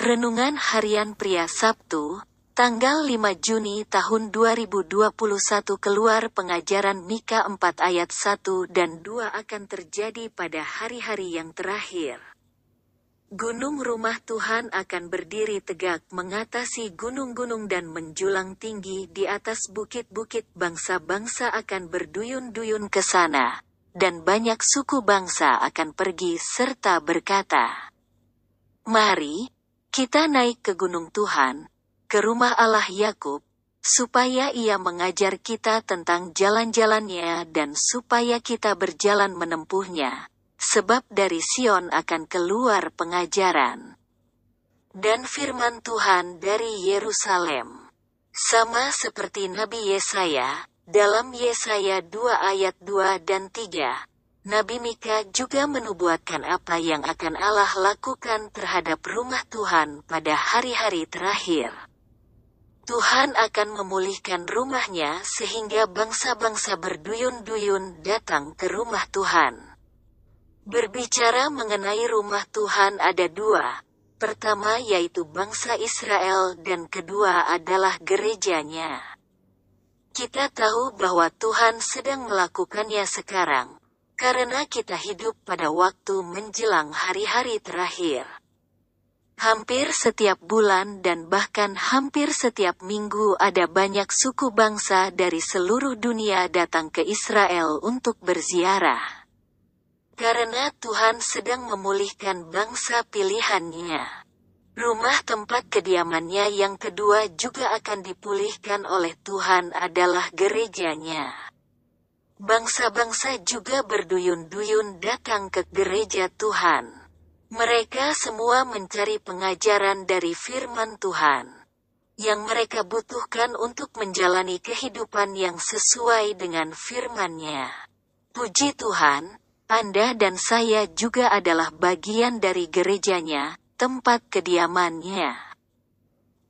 Renungan Harian Pria Sabtu, tanggal 5 Juni tahun 2021 keluar pengajaran Mika 4 ayat 1 dan 2 akan terjadi pada hari-hari yang terakhir. Gunung rumah Tuhan akan berdiri tegak mengatasi gunung-gunung dan menjulang tinggi di atas bukit-bukit bangsa-bangsa akan berduyun-duyun ke sana, dan banyak suku bangsa akan pergi serta berkata, Mari, kita naik ke gunung Tuhan, ke rumah Allah Yakub, supaya ia mengajar kita tentang jalan-jalannya dan supaya kita berjalan menempuhnya sebab dari Sion akan keluar pengajaran. Dan firman Tuhan dari Yerusalem. Sama seperti Nabi Yesaya, dalam Yesaya 2 ayat 2 dan 3, Nabi Mika juga menubuatkan apa yang akan Allah lakukan terhadap rumah Tuhan pada hari-hari terakhir. Tuhan akan memulihkan rumahnya sehingga bangsa-bangsa berduyun-duyun datang ke rumah Tuhan. Berbicara mengenai rumah Tuhan ada dua. Pertama yaitu bangsa Israel dan kedua adalah gerejanya. Kita tahu bahwa Tuhan sedang melakukannya sekarang, karena kita hidup pada waktu menjelang hari-hari terakhir. Hampir setiap bulan dan bahkan hampir setiap minggu ada banyak suku bangsa dari seluruh dunia datang ke Israel untuk berziarah. Karena Tuhan sedang memulihkan bangsa pilihannya. Rumah tempat kediamannya yang kedua juga akan dipulihkan oleh Tuhan adalah gerejanya. Bangsa-bangsa juga berduyun-duyun datang ke gereja Tuhan. Mereka semua mencari pengajaran dari firman Tuhan. Yang mereka butuhkan untuk menjalani kehidupan yang sesuai dengan firman-Nya. Puji Tuhan, anda dan saya juga adalah bagian dari gerejanya, tempat kediamannya.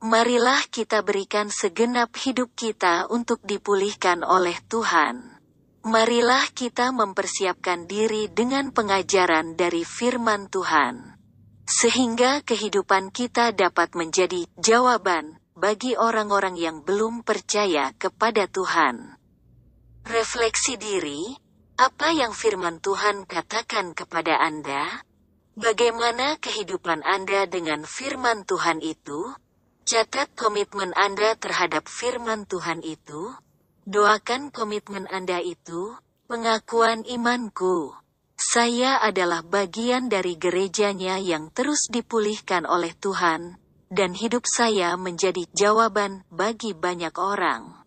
Marilah kita berikan segenap hidup kita untuk dipulihkan oleh Tuhan. Marilah kita mempersiapkan diri dengan pengajaran dari firman Tuhan. Sehingga kehidupan kita dapat menjadi jawaban bagi orang-orang yang belum percaya kepada Tuhan. Refleksi diri, apa yang firman Tuhan katakan kepada Anda? Bagaimana kehidupan Anda dengan firman Tuhan itu? Catat komitmen Anda terhadap firman Tuhan itu. Doakan komitmen Anda itu, pengakuan imanku. Saya adalah bagian dari gerejanya yang terus dipulihkan oleh Tuhan, dan hidup saya menjadi jawaban bagi banyak orang.